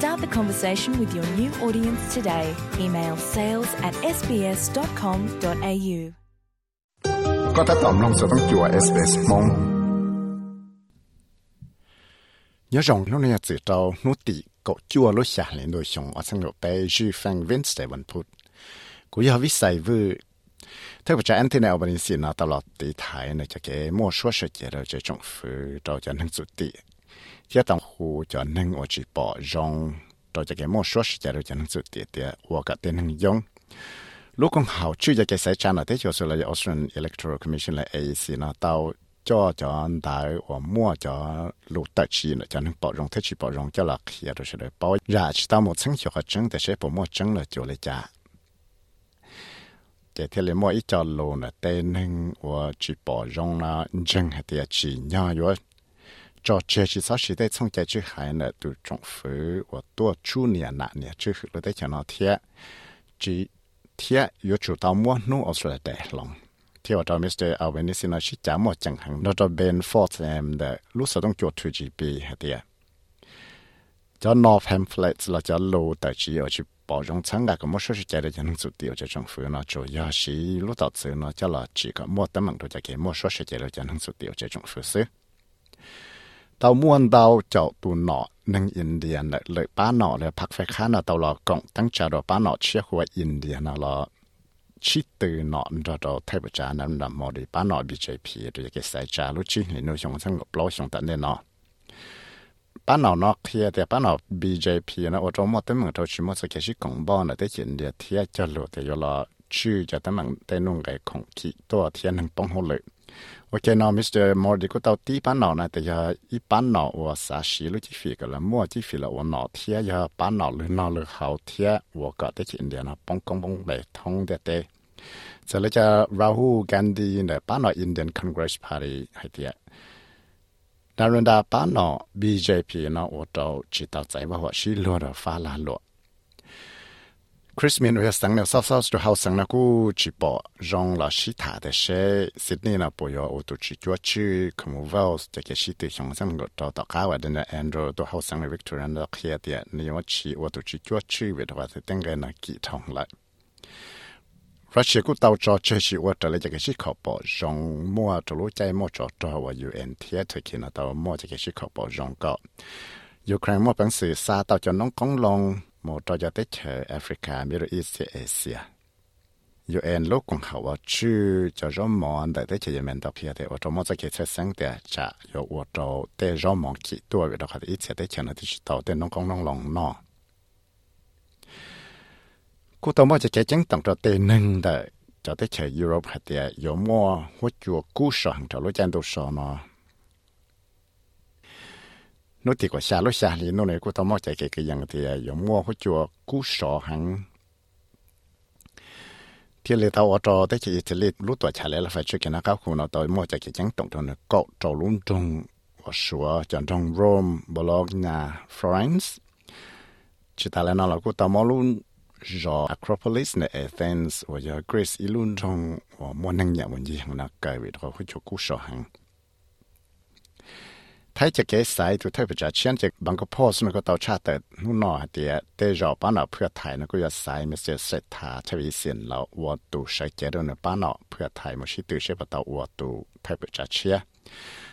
Start the conversation with your new audience today. Email sales at sbs.com.au Có SBS mong. Nhớ rằng lúc này chỉ trao nốt tỷ cậu chua lúc xả lên đôi chồng ở sang lộ bê dư phang vinh sẽ vẫn phút. Cũng như hợp xảy vư thế của cha bên xin nó tao lọt tỷ thái này cho cái mua số sự chế rồi chế trong phứ trao năng dụng tỷ thế tổng khu cho nâng ở chỉ bỏ rong cho cái mua số sẽ chế rồi cho nâng sự tiệt thì và cả tên nâng dung. Lúc con hậu chưa cho cái sai chăn nó thế cho sự là Australian Electoral Commission là AEC nó tao cho cho anh đại và mua cho lục tài chi là cho nâng bảo rong thế chỉ bảo rong cho là khi rồi sẽ được bảo ra chỉ tao một chứng cho họ chứng để sẽ bảo mua chứng là chỗ lấy trả để thế là mua ít cho lô là tên nâng và chỉ bảo rong là chứng hay là chỉ nhau rồi cho chế chỉ sao chỉ để trong cái chữ hải nữa từ trong phủ và tua chu niệm nãy niệm chữ là để cho nó thiệt chỉ thiệt yếu chủ tao mua nu Australia để lòng ที่ว่าเรา Mr. Albanese นะชิจามอจังหังเราจะเป็นฟอร์ดเอ็มเดรู้สึกต้องจด 2GB เดียจะ North Hamlets เราจะโลแต่จีเอา去保证参加个么说是在的就能做掉这政府呢主要是路到此呢叫了几个莫等门都在给么说是在的就能做掉这政府是 ตาม่วนเตาเจ้าตัวหนอนังอินเดียนเลยป้าหนอเลยพักไฟข้าหนอเตาหลอกงตั้งจารอป้าหนอเชื่อหัวอินเดียนหลอชิตือหนอเราเราเทพจานั้นนมอดีป้าหนอบีเจพีหรือเกษตรจารุชิหินุชงสังกปลอชงตันเนนอป้าหนอนอกเทียแต่ป้าหนอบีเจพีนะโอจงมอเต็มเหมือนเราชิมอสเกชิของบ้านแต่เขียนเดียเทียจะหลุดแต่ยลอชื่อจะตั้งมันแต่นุ่งไก่ของขี้ตัวเทียนหนึ่งป้องหัวเลย 我见到 Mr. m o r d i 个到底班脑呢，等下一般脑我啥时路去飞个了，莫去飞了我脑贴呀，班脑了脑了好贴，我搞得去印度呢，蹦蹦蹦来通的的。这里叫 Rahul Gandhi 呢，班脑 Indian Congress Party 还的。那轮到班脑 BJP 呢，我都知道在我我是落了发拉落。 คริสเมียนเวสังเนี่ยซอฟซอฟตัวเฮาสังนะกูจิปอรองละชิถาแต่เชซิดนีย์นะปอยอตัวจิจัวชื่อคอมเวลส์จะเกชิติชงสังก็ต่อต่อข้าวเดนแอนโดรตัวเฮาสังในวิกตอเรียนเคียเดียนี่ว่าชีว่าตัวจิจัวชื่อเวทว่าจะตั้งกันนะกี่ทองละรัสเซียกูเตาจอเชชิว่าจะเลยจะเกชิขอบอจงมั่วจะรู้ใจมัวจอจอว่ายูเอ็นเทียเธอคินะเตามั่วจะเกชิขอบอจงก็ยูเครนมัวเป็นสื่อซาเตาจะน้องกงลงลอง một trò cho tới chợ Africa, Middle East, Asia. Dù em lúc cũng hậu ở chư cho rõ mòn tại tới chợ dân mình đọc kia thì ở trong một cái xe sáng để trả dù ở trong tế rõ mòn kỹ tuổi vì đọc hạt ít sẽ tới chợ nó thì tàu tên nông công nông lòng nọ. Cô tàu mô cho cái chứng tổng cho tế nâng đợi cho tới chợ Europe hạt thì dù mô hút chùa cú sở hàng trò lối chăn đồ sở mà nó thì có xa, lối xa thì nó này của tao mò chạy cái cái dạng thì à, giống mua hỗ chùa cú sọ hẳn. Thì lấy tao ở trò tới chỉ thì lấy lúc tuổi trả lại là phải chơi cái nó cao khu nó, tao mò chạy cái trắng tổng thống nó cọ trò luôn trong ở sửa chọn trong Rome, Bologna, Florence. Chỉ ta lại nó là của tao mò luôn rồi Acropolis này, Athens, và giờ Greece luôn trong và mua năng nhà mình gì hằng nó cái việc đó hỗ chùa cú sọ hẳn. ถ้าจะเกสายตัวเทพจัดเชียนจะบังกพ่อสมัยก็เตาชาตินู่นนอเดียเตยอป้านอเพื่อไทยนะก็จะสายมิสเสอร์เศรษฐาทวีสินแล้ววอตูใช้เจริญป้านอเพื่อไทยมชิตือเชปตาวอตูเทพจัดเชีย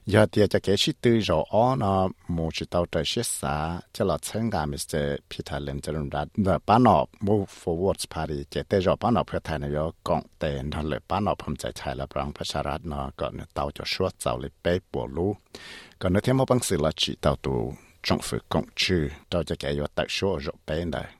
ปจะเชีย giờ thì cho cái sự tư rõ ó nó một chỉ tàu trời xét xa cho là chân gà Mr. Peter Lim cho nên đã là bán nó move forward party chỉ tới rõ bán nó phía thái này có cộng tiền nó lại bán nó phẩm chạy chạy là bằng phát sản nó còn tàu cho suốt tàu lại bé bộ lú còn nếu thêm một bằng sự là chỉ tàu tù trong phủ cộng trừ tàu cho cái yếu tại số rõ bé này สามน้องตัวอยากสอสื่อตรงในนอนสีลาน้องตัวใน